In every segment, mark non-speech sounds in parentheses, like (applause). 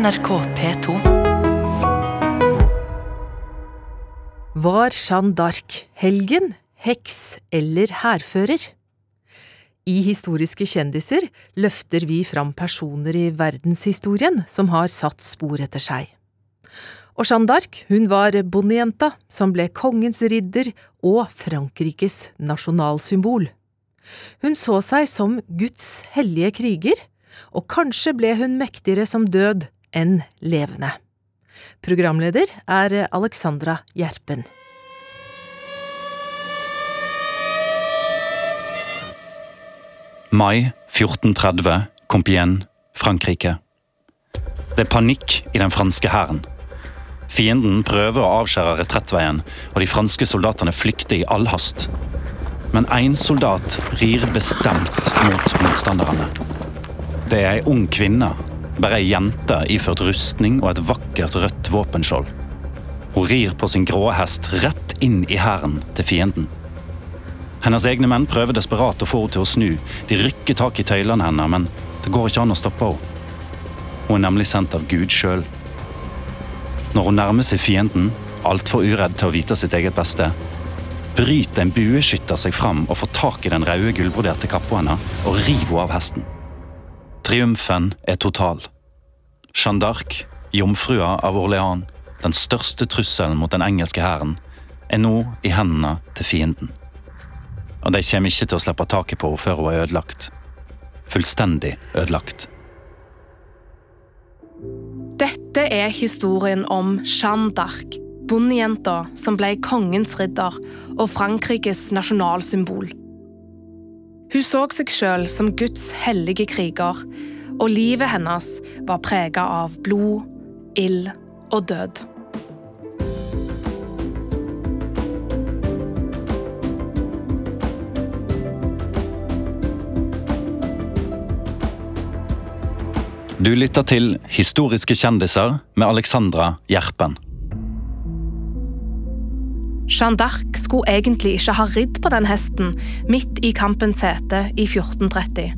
NRK P2. Var Jeanne d'Arc helgen, heks eller hærfører? I Historiske kjendiser løfter vi fram personer i verdenshistorien som har satt spor etter seg. Og Jeanne d'Arc hun var bondejenta som ble kongens ridder og Frankrikes nasjonalsymbol. Hun så seg som Guds hellige kriger, og kanskje ble hun mektigere som død enn levende. Programleder er Alexandra Gjerpen. Mai 1430, Compiègne, Frankrike. Det er panikk i den franske hæren. Fienden prøver å avskjære retrettveien, og de franske soldatene flykter i all hast. Men én soldat rir bestemt mot motstanderne. Det er ei ung kvinne, bare ei jente iført rustning og et vakkert rødt våpenskjold. Hun rir på sin grå hest rett inn i hæren til fienden. Hennes egne menn prøver desperat å få henne til å snu. De rykker tak i tøylene henne, men det går ikke an å stoppe henne. Hun er nemlig sendt av Gud sjøl. Når hun nærmer seg fienden, altfor uredd til å vite sitt eget beste, bryter en bueskytter seg fram og får tak i den røde gullbroderte kappa hennes og river henne av hesten. Triumfen er total. Jeanne d'Arc, jomfrua av Orléans, den største trusselen mot den engelske hæren, er nå i hendene til fienden. Og de kommer ikke til å slippe taket på henne før hun er ødelagt. Fullstendig ødelagt. Dette er historien om Jeanne d'Arc, bondejenta som ble kongens ridder og Frankrikes nasjonalsymbol. Hun så seg sjøl som Guds hellige kriger, og livet hennes var prega av blod, ild og død. Du lytter til Historiske kjendiser med Alexandra Gjerpen. Jeanne d'Arc skulle egentlig ikke ha ridd på den hesten midt i kampens hete i 1430.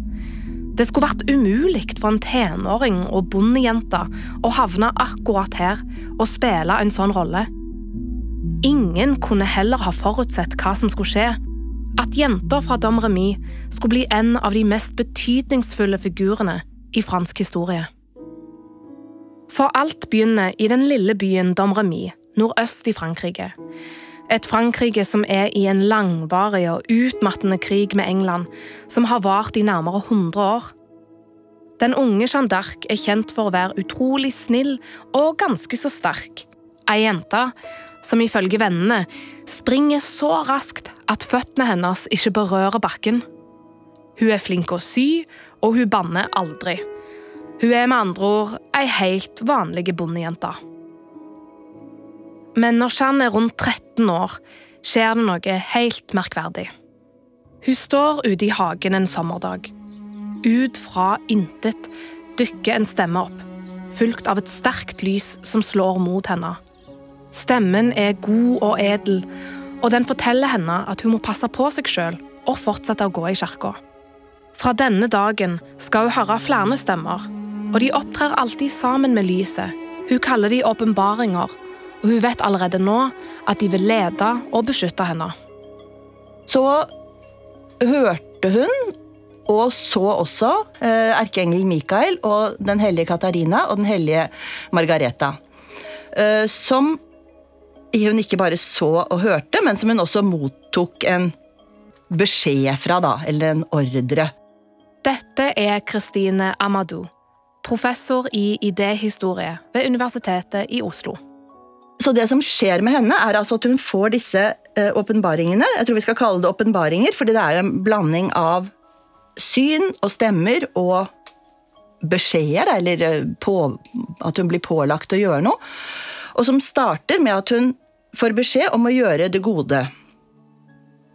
Det skulle vært umulig for en tenåring og bondejente å havne akkurat her og spille en sånn rolle. Ingen kunne heller ha forutsett hva som skulle skje. At jenta fra Dom Remy skulle bli en av de mest betydningsfulle figurene i fransk historie. For alt begynner i den lille byen Dom Remy, nordøst i Frankrike. Et Frankrike som er i en langvarig og utmattende krig med England, som har vart i nærmere 100 år. Den unge Jeanne d'Arc er kjent for å være utrolig snill og ganske så sterk. Ei jente som ifølge vennene springer så raskt at føttene hennes ikke berører bakken. Hun er flink å sy, og hun banner aldri. Hun er med andre ord ei helt vanlig bondejente. Men når Jeanne er rundt 13 år, skjer det noe helt merkverdig. Hun står ute i hagen en sommerdag. Ut fra intet dykker en stemme opp, fulgt av et sterkt lys som slår mot henne. Stemmen er god og edel, og den forteller henne at hun må passe på seg sjøl og fortsette å gå i kirka. Fra denne dagen skal hun høre flere stemmer, og de opptrer alltid sammen med lyset. Hun kaller de åpenbaringer, og hun vet allerede nå at de vil lede og beskytte henne. Så hørte hun, og så også, eh, erkeengel Mikael og den hellige Katarina og den hellige Margareta. Eh, som hun ikke bare så og hørte, men som hun også mottok en beskjed fra, da, eller en ordre. Dette er Christine Amadou, professor i idéhistorie ved Universitetet i Oslo. Så det som skjer med henne, er altså at hun får disse åpenbaringene. jeg tror vi skal kalle det åpenbaringer, fordi det er jo en blanding av syn og stemmer og beskjeder, eller på, at hun blir pålagt å gjøre noe. Og som starter med at hun får beskjed om å gjøre det gode.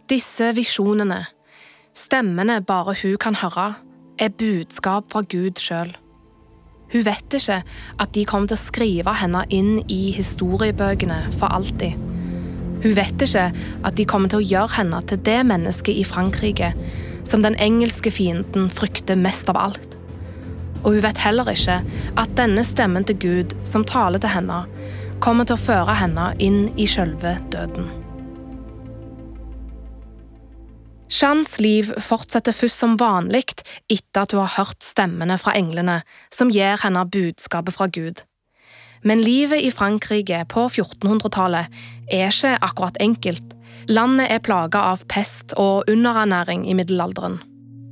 Disse visjonene, stemmene bare hun kan høre, er budskap fra Gud sjøl. Hun vet ikke at de kommer til å skrive henne inn i historiebøkene for alltid. Hun vet ikke at de kommer til å gjøre henne til det mennesket i Frankrike som den engelske fienden frykter mest av alt. Og hun vet heller ikke at denne stemmen til Gud som taler til henne, kommer til å føre henne inn i sjølve døden. Jeans liv fortsetter først som vanlig etter at hun har hørt stemmene fra englene som gir henne budskapet fra Gud. Men livet i Frankrike på 1400-tallet er ikke akkurat enkelt. Landet er plaga av pest og underernæring i middelalderen.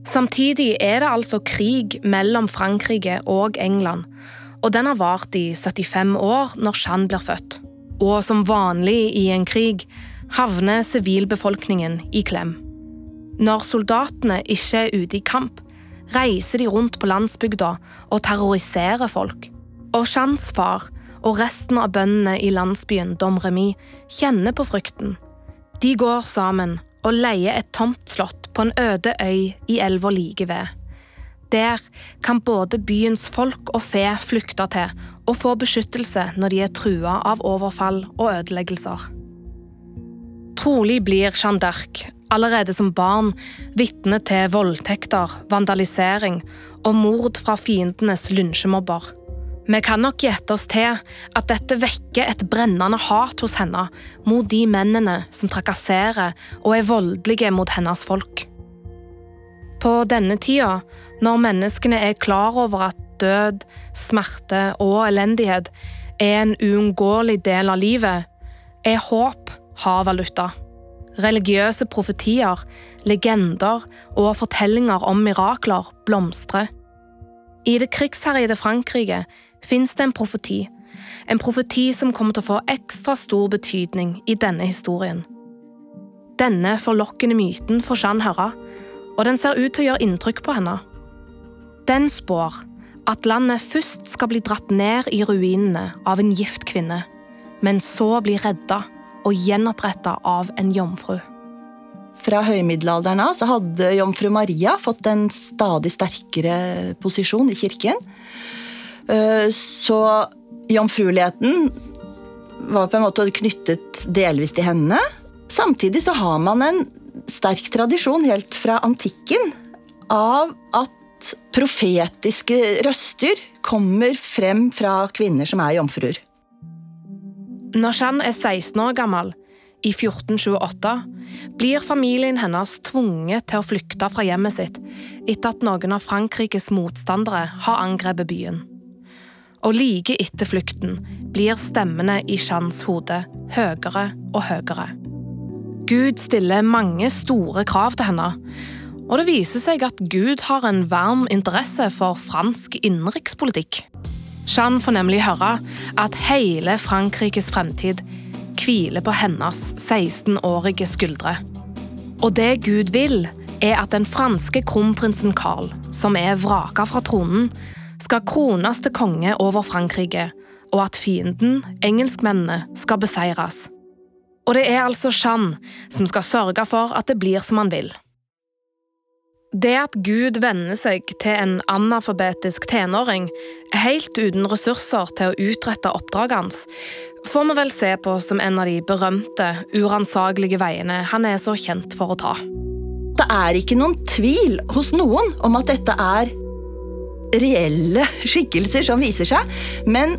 Samtidig er det altså krig mellom Frankrike og England, og den har vart i 75 år når Jeanne blir født. Og som vanlig i en krig havner sivilbefolkningen i klem. Når soldatene ikke er ute i kamp, reiser de rundt på landsbygda og terroriserer folk. Og Jeans far og resten av bøndene i landsbyen Domremy kjenner på frykten. De går sammen og leier et tomt slott på en øde øy i elva like ved. Der kan både byens folk og fe flykte til og få beskyttelse når de er trua av overfall og ødeleggelser. Trolig blir Jeanne d'Arc allerede som barn vitne til voldtekter, vandalisering og mord fra fiendenes lynsjemobber. Vi kan nok gjette oss til at dette vekker et brennende hat hos henne mot de mennene som trakasserer og er voldelige mot hennes folk. På denne tida, når menneskene er klar over at død, smerte og elendighet er en uunngåelig del av livet, er håp har-valuta. Religiøse profetier, legender og fortellinger om mirakler blomstrer. I det krigsherjede Frankrike fins det en profeti. En profeti som kommer til å få ekstra stor betydning i denne historien. Denne forlokkende myten får Jeanne høre, og den ser ut til å gjøre inntrykk på henne. Den spår at landet først skal bli dratt ned i ruinene av en gift kvinne, men så bli redda og gjenoppretta av en jomfru. Fra høymiddelalderen av hadde jomfru Maria fått en stadig sterkere posisjon i kirken. Eh, så jomfrueligheten var på en måte knyttet delvis til henne. Samtidig så har man en sterk tradisjon helt fra antikken av at profetiske røster kommer frem fra kvinner som er jomfruer. Når Jeanne er 16 år gammel, i 1428, blir familien hennes tvunget til å flykte fra hjemmet sitt etter at noen av Frankrikes motstandere har angrepet byen. Og like etter flukten blir stemmene i Jeannes hode høyere og høyere. Gud stiller mange store krav til henne, og det viser seg at Gud har en varm interesse for fransk innenrikspolitikk. Jeanne får nemlig høre at hele Frankrikes fremtid hviler på hennes 16-årige skuldre. Og det Gud vil, er at den franske kronprinsen Carl, som er vraka fra tronen, skal krones til konge over Frankrike, og at fienden, engelskmennene, skal beseires. Og det er altså Jeanne som skal sørge for at det blir som han vil. Det at Gud venner seg til en analfabetisk tenåring, helt uten ressurser til å utrette oppdraget hans, får vi vel se på som en av de berømte, uransakelige veiene han er så kjent for å ta. Det er ikke noen tvil hos noen om at dette er reelle skikkelser som viser seg, men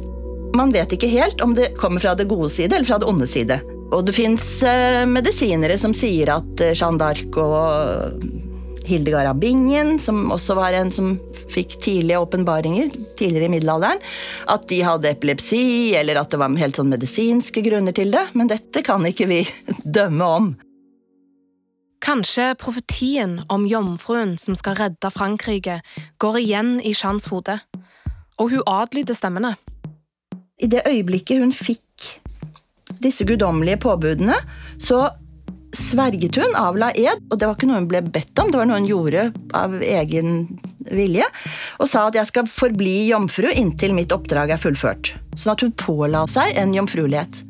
man vet ikke helt om det kommer fra det gode side eller fra det onde side. Og det fins eh, medisinere som sier at eh, Jeanne d'Arc og Hildegard av Bingen, som også var en som fikk tidlige åpenbaringer tidligere i middelalderen. At de hadde epilepsi, eller at det var helt sånn medisinske grunner til det. Men dette kan ikke vi (laughs) dømme om. Kanskje profetien om jomfruen som skal redde Frankrike, går igjen i Jeans hode, og hun adlyder stemmene. I det øyeblikket hun fikk disse guddommelige påbudene, så sverget hun, avla ed, og det var ikke noe hun ble bedt om, det var noe hun gjorde av egen vilje, og sa at jeg skal forbli jomfru inntil mitt oppdrag er fullført. Sånn at hun påla seg en jomfruelighet.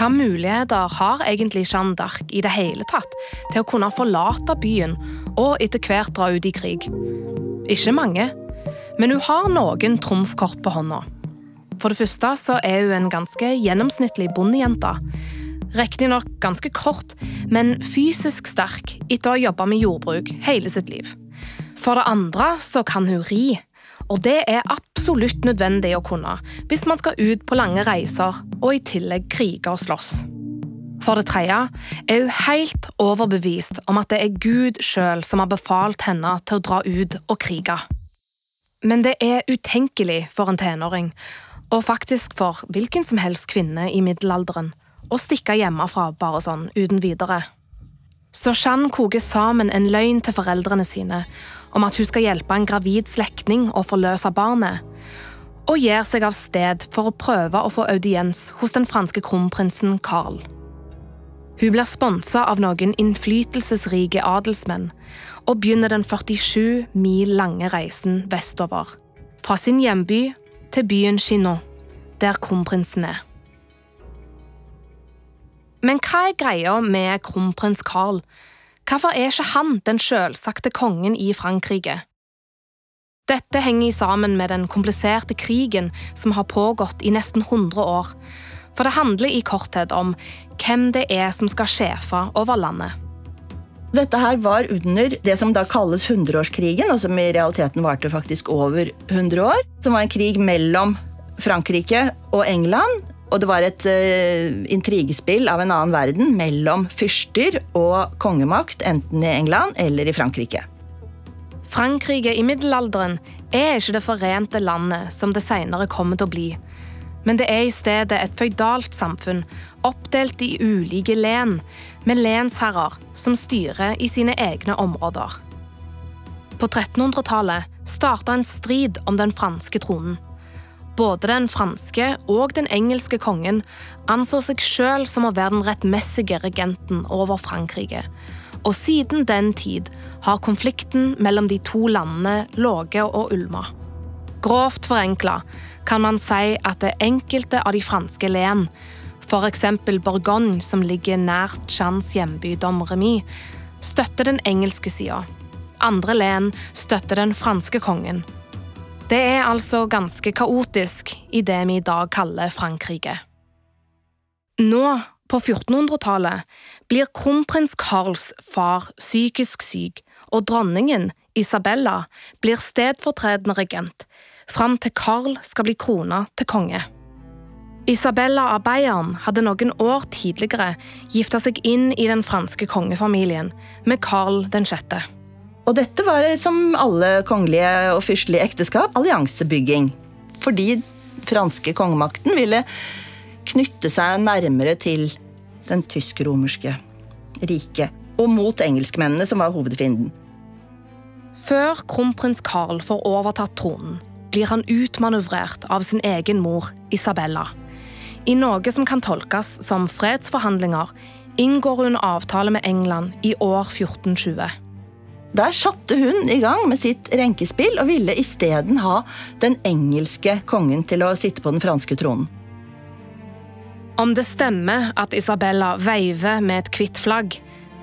Hva muligheter har egentlig Jeanne d'Arc i det hele tatt til å kunne forlate byen og etter hvert dra ut i krig? Ikke mange, men hun har noen trumfkort på hånda. For det første så er hun en ganske gjennomsnittlig bondejente Riktignok ganske kort, men fysisk sterk etter å ha jobba med jordbruk hele sitt liv. For det andre så kan hun ri, og det er absolutt nødvendig å kunne hvis man skal ut på lange reiser og i tillegg krige og slåss. For det tredje er hun helt overbevist om at det er Gud sjøl som har befalt henne til å dra ut og krige. Men det er utenkelig for en tenåring, og faktisk for hvilken som helst kvinne i middelalderen, å stikke hjemmefra bare sånn uten videre. Så Jeanne koker sammen en løgn til foreldrene sine om at hun skal hjelpe en gravid slektning å forløse barnet, og gir seg av sted for å prøve å få audiens hos den franske kronprinsen Carl. Hun blir sponsa av noen innflytelsesrike adelsmenn og begynner den 47 mil lange reisen vestover, fra sin hjemby til byen Chinon, der kronprinsen er. Men hva er greia med kronprins Carl? Hvorfor er ikke han den selvsagte kongen i Frankrike? Dette henger sammen med den kompliserte krigen som har pågått i nesten 100 år. For det handler i korthet om hvem det er som skal sjefe over landet. Dette her var under det som da kalles hundreårskrigen, og som i realiteten varte faktisk over 100 år. Som var en krig mellom Frankrike og England og det var et uh, intrigespill av en annen verden mellom fyrster og kongemakt, enten i England eller i Frankrike. Frankrike i middelalderen er ikke det forente landet som det senere kommer til å bli. Men det er i stedet et føydalt samfunn, oppdelt i ulike len, med lensherrer som styrer i sine egne områder. På 1300-tallet starta en strid om den franske tronen. Både den franske og den engelske kongen anså seg sjøl som å være den rettmessige regenten over Frankrike. Og siden den tid har konflikten mellom de to landene ligget og ulma. Grovt forenkla kan man si at det enkelte av de franske len, f.eks. Bourgogne, som ligger nært Chans hjemby Domremy, støtter den engelske sida. Andre len støtter den franske kongen. Det er altså ganske kaotisk i det vi i dag kaller Frankrike. Nå, på 1400-tallet, blir kronprins Carls far psykisk syk, og dronningen, Isabella, blir stedfortredende regent, fram til Carl skal bli krona til konge. Isabella av Bayern hadde noen år tidligere gifta seg inn i den franske kongefamilien med Carl 6. Og dette var som alle kongelige og fyrstelige ekteskap alliansebygging. Fordi franske kongemakten ville knytte seg nærmere til den tysk-romerske riket. Og mot engelskmennene, som var hovedfienden. Før kronprins Carl får overtatt tronen, blir han utmanøvrert av sin egen mor, Isabella. I noe som kan tolkes som fredsforhandlinger, inngår hun avtale med England i år 1420. Der satte hun i gang med sitt renkespill og ville isteden ha den engelske kongen til å sitte på den franske tronen. Om det stemmer at Isabella veiver med et hvitt flagg,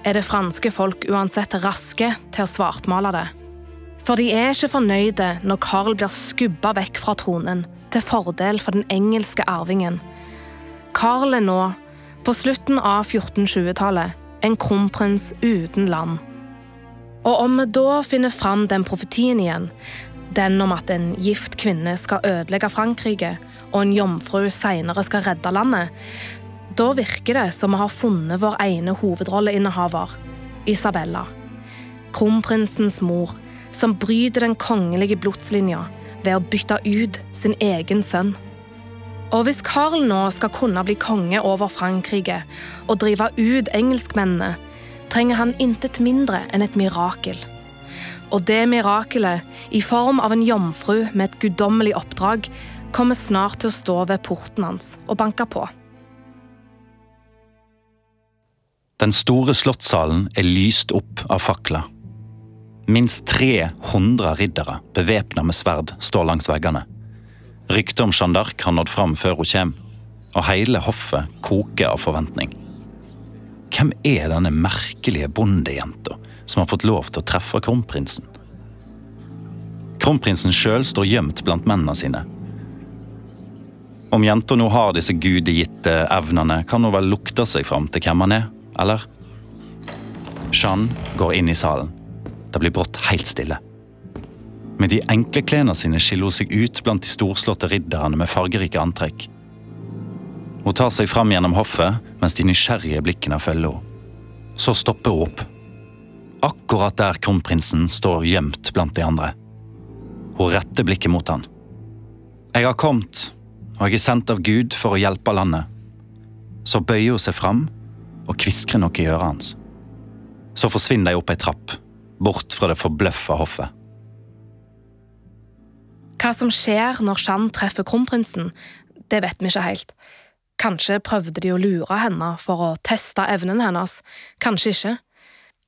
er det franske folk uansett raske til å svartmale det. For de er ikke fornøyde når Carl blir skubba vekk fra tronen, til fordel for den engelske arvingen. Carl er nå, på slutten av 1420-tallet, en kronprins uten land. Og om vi da finner fram den profetien igjen, den om at en gift kvinne skal ødelegge Frankrike, og en jomfru senere skal redde landet, da virker det som vi har funnet vår ene hovedrolleinnehaver, Isabella. Kronprinsens mor, som bryter den kongelige blodslinja ved å bytte ut sin egen sønn. Og hvis Karl nå skal kunne bli konge over Frankrike og drive ut engelskmennene, trenger han intet mindre enn et mirakel. Og det mirakelet, i form av en jomfru med et guddommelig oppdrag, kommer snart til å stå ved porten hans og banke på. Den store slottssalen er lyst opp av fakler. Minst 300 riddere, bevæpna med sverd, står langs veggene. Ryktet om Jeanne d'Arc har nådd fram før hun kommer, og hele hoffet koker av forventning. Hvem er denne merkelige bondejenta som har fått lov til å treffe kronprinsen? Kronprinsen sjøl står gjemt blant mennene sine. Om jenta nå har disse gudegitte evnene, kan hun vel lukte seg fram til hvem han er, eller? Jeanne går inn i salen. Det blir brått helt stille. Med de enkle klærne sine skiller hun seg ut blant de storslåtte ridderne med fargerike antrekk. Hun tar seg fram gjennom hoffet mens de nysgjerrige blikkene følger henne. Så stopper hun opp. Akkurat der kronprinsen står gjemt blant de andre. Hun retter blikket mot han. Jeg har kommet, og jeg er sendt av Gud for å hjelpe landet. Så bøyer hun seg fram og kviskrer noe i øret hans. Så forsvinner de opp ei trapp, bort fra det forbløffa hoffet. Hva som skjer når Jeanne treffer kronprinsen, det vet vi ikke helt. Kanskje prøvde de å lure henne for å teste evnen hennes, kanskje ikke.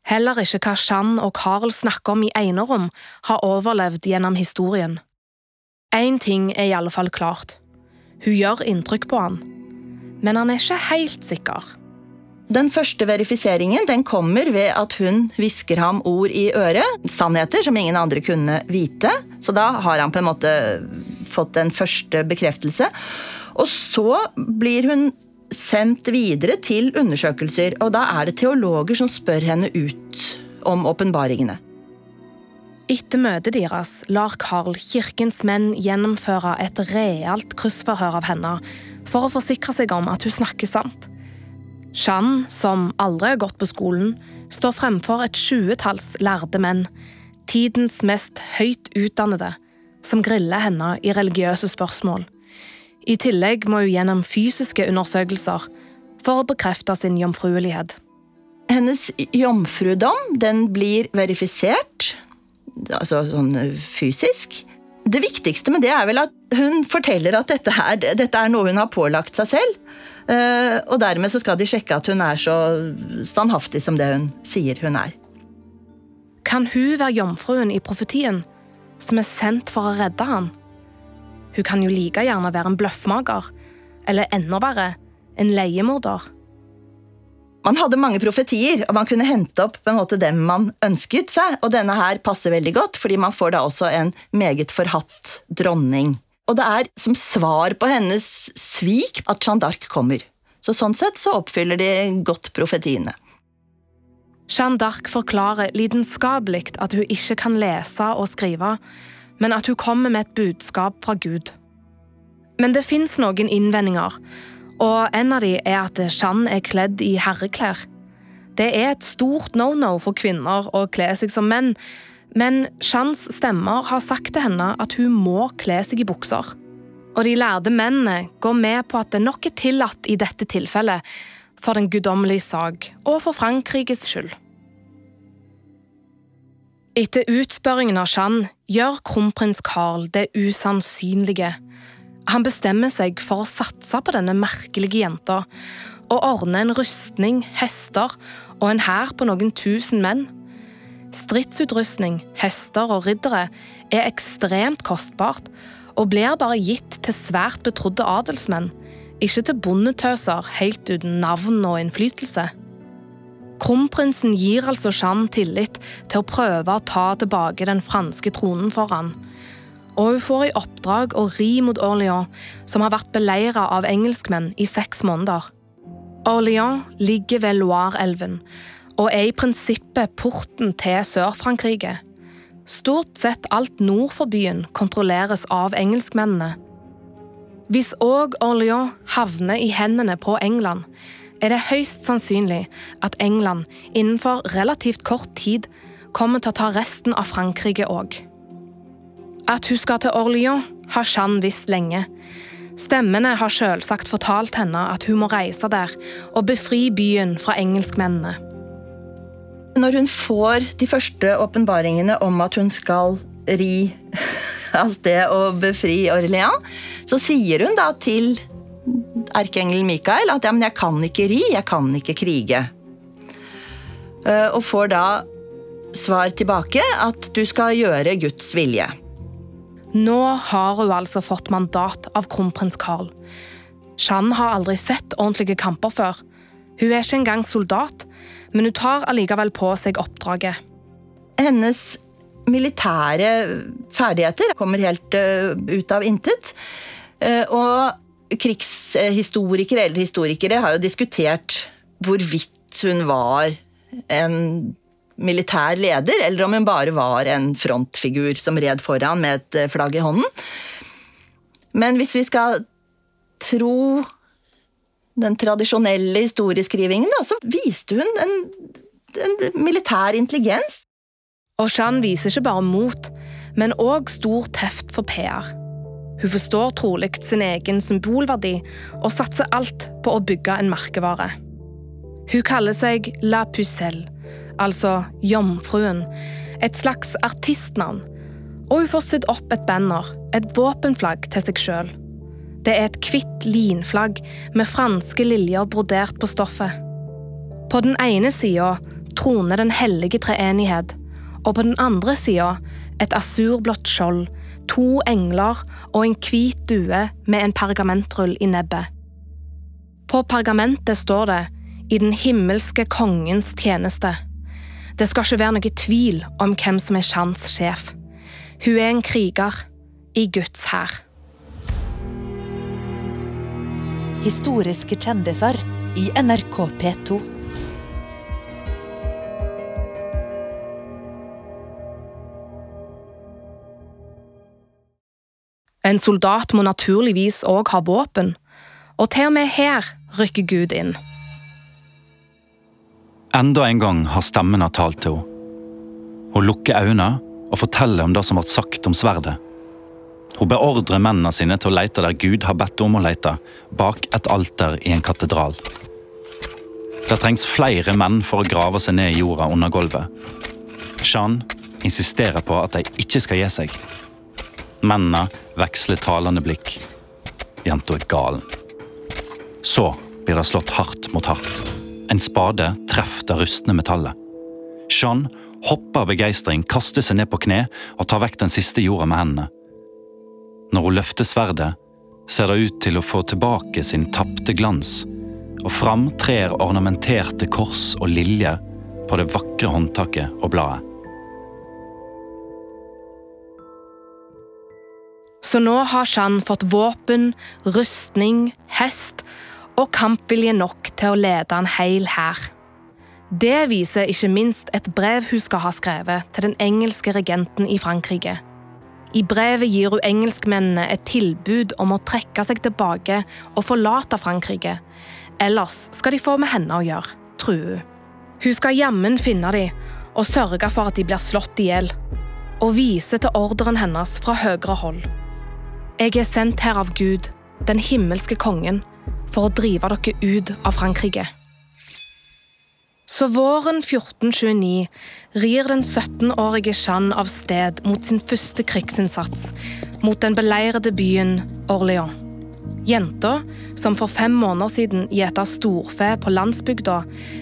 Heller ikke hva Jeanne og Carl snakker om i enerom, har overlevd gjennom historien. Én ting er i alle fall klart. Hun gjør inntrykk på han, men han er ikke helt sikker. Den første verifiseringen den kommer ved at hun hvisker ham ord i øret. Sannheter som ingen andre kunne vite. Så da har han på en måte fått en første bekreftelse. Og så blir hun sendt videre til undersøkelser, og da er det teologer som spør henne ut om åpenbaringene. Etter møtet deres lar Carl kirkens menn gjennomføre et realt kryssforhør av henne for å forsikre seg om at hun snakker sant. Jeanne, som aldri har gått på skolen, står fremfor et tjuetalls lærde menn, tidens mest høyt utdannede, som griller henne i religiøse spørsmål. I tillegg må hun gjennom fysiske undersøkelser for å bekrefte sin jomfruelighet. Hennes jomfrudom den blir verifisert, altså sånn fysisk. Det viktigste med det er vel at hun forteller at dette er, dette er noe hun har pålagt seg selv. Eh, og dermed så skal de sjekke at hun er så standhaftig som det hun sier hun er. Kan hun være jomfruen i profetien, som er sendt for å redde han? Hun kan jo like gjerne være en bløffmaker, eller enda verre, en leiemorder. Man hadde mange profetier, og man kunne hente opp på en måte dem man ønsket seg, og denne her passer veldig godt, fordi man får da også en meget forhatt dronning. Og det er som svar på hennes svik at Jeanne d'Arc kommer. Så sånn sett så oppfyller de godt profetiene. Jeanne d'Arc forklarer lidenskapelig at hun ikke kan lese og skrive, men at hun kommer med et budskap fra Gud. Men det fins noen innvendinger, og en av de er at Jeanne er kledd i herreklær. Det er et stort no-no for kvinner å kle seg som menn, men Jeannes stemmer har sagt til henne at hun må kle seg i bukser. Og de lærde mennene går med på at det nok er tillatt i dette tilfellet, for den guddommelige sak og for Frankrikes skyld. Etter utspørringen av Jeanne gjør kronprins Carl det usannsynlige. Han bestemmer seg for å satse på denne merkelige jenta og ordne en rustning, hester og en hær på noen tusen menn. Stridsutrustning, hester og riddere er ekstremt kostbart og blir bare gitt til svært betrodde adelsmenn, ikke til bondetøser helt uten navn og innflytelse. Kronprinsen gir altså Jeanne tillit til å prøve å ta tilbake den franske tronen for han. Og hun får i oppdrag å ri mot Orléans, som har vært beleira av engelskmenn i seks måneder. Orléans ligger ved Loire-elven og er i prinsippet porten til Sør-Frankrike. Stort sett alt nord for byen kontrolleres av engelskmennene. Hvis òg Orléans havner i hendene på England, er det høyst sannsynlig at England innenfor relativt kort tid kommer til å ta resten av Frankrike òg. At hun skal til Orléans, har Jeanne visst lenge. Stemmene har selvsagt fortalt henne at hun må reise der og befri byen fra engelskmennene. Når hun får de første åpenbaringene om at hun skal ri (laughs) av sted og befri Orléans, så sier hun da til erkeengelen Mikael at ja, men jeg kan ikke ri, jeg kan ikke krige. Eh, og får da svar tilbake at du skal gjøre Guds vilje. Nå har hun altså fått mandat av kronprins Carl. Jeanne har aldri sett ordentlige kamper før. Hun er ikke engang soldat, men hun tar allikevel på seg oppdraget. Hennes militære ferdigheter kommer helt uh, ut av intet. Uh, og krigshistorikere eller historikere har jo diskutert hvorvidt hun var en militær leder, eller om hun bare var en frontfigur som red foran med et eh, flagg i hånden. Men hvis vi skal tro den tradisjonelle historieskrivingen, så viste hun en, en militær intelligens. Og Jeanne viser ikke bare mot, men òg stor teft for PR. Hun forstår trolig sin egen symbolverdi og satser alt på å bygge en merkevare. Hun kaller seg La Pucelle, altså Jomfruen, et slags artistnavn. Og hun får sydd opp et banner, et våpenflagg, til seg sjøl. Det er et hvitt linflagg med franske liljer brodert på stoffet. På den ene sida troner Den hellige treenighet, og på den andre sida et asurblått skjold to engler og en hvit due med en pergamentrull i nebbet. På pergamentet står det 'I den himmelske kongens tjeneste'. Det skal ikke være noe tvil om hvem som er Shans sjef. Hun er en kriger i Guds hær. Historiske kjendiser i NRK P2. En soldat må naturligvis òg ha våpen, og til og med her rykker Gud inn. Enda en gang har stemmen talt til henne. Hun lukker øynene og forteller om det som ble sagt om sverdet. Hun beordrer mennene sine til å lete der Gud har bedt om å lete, bak et alter i en katedral. Det trengs flere menn for å grave seg ned i jorda under gulvet. Jean insisterer på at de ikke skal gi seg. Mennene veksler talende blikk. Jenta er galen. Så blir det slått hardt mot hardt. En spade treffer det rustne metallet. Jean hopper av begeistring, kaster seg ned på kne og tar vekk den siste jorda med hendene. Når hun løfter sverdet, ser det ut til å få tilbake sin tapte glans, og fram trer ornamenterte kors og liljer på det vakre håndtaket og bladet. Så nå har Jeanne fått våpen, rustning, hest og kampvilje nok til å lede en hel hær. Det viser ikke minst et brev hun skal ha skrevet til den engelske regenten i Frankrike. I brevet gir hun engelskmennene et tilbud om å trekke seg tilbake og forlate Frankrike. Ellers skal de få med henne å gjøre, truer hun. Hun skal jammen finne dem og sørge for at de blir slått i hjel. Og vise til ordren hennes fra høyere hold. Jeg er sendt her av Gud, den himmelske kongen, for å drive dere ut av Frankrike. Så våren 1429 rir den 17-årige Jeanne av sted mot sin første krigsinnsats, mot den beleirede byen Orléans. Jenta, som for fem måneder siden gjeta storfe på landsbygda,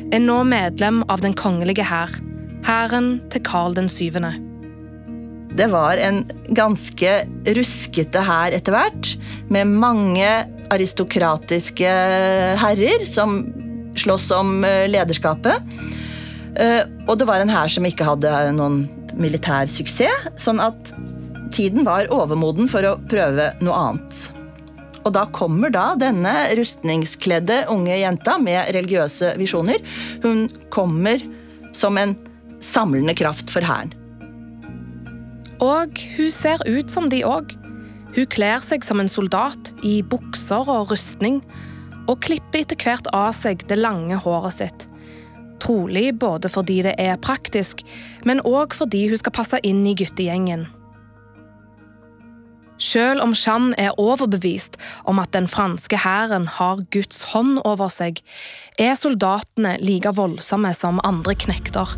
er nå medlem av Den kongelige hær, hæren til Karl den syvende. Det var en ganske ruskete hær etter hvert, med mange aristokratiske herrer som slåss om eh, lederskapet. Eh, og det var en hær som ikke hadde noen militær suksess, sånn at tiden var overmoden for å prøve noe annet. Og da kommer da denne rustningskledde unge jenta med religiøse visjoner. Hun kommer som en samlende kraft for hæren. Og hun ser ut som de òg. Hun kler seg som en soldat, i bukser og rustning, og klipper etter hvert av seg det lange håret sitt. Trolig både fordi det er praktisk, men òg fordi hun skal passe inn i guttegjengen. Selv om Jeanne er overbevist om at den franske hæren har Guds hånd over seg, er soldatene like voldsomme som andre knekter.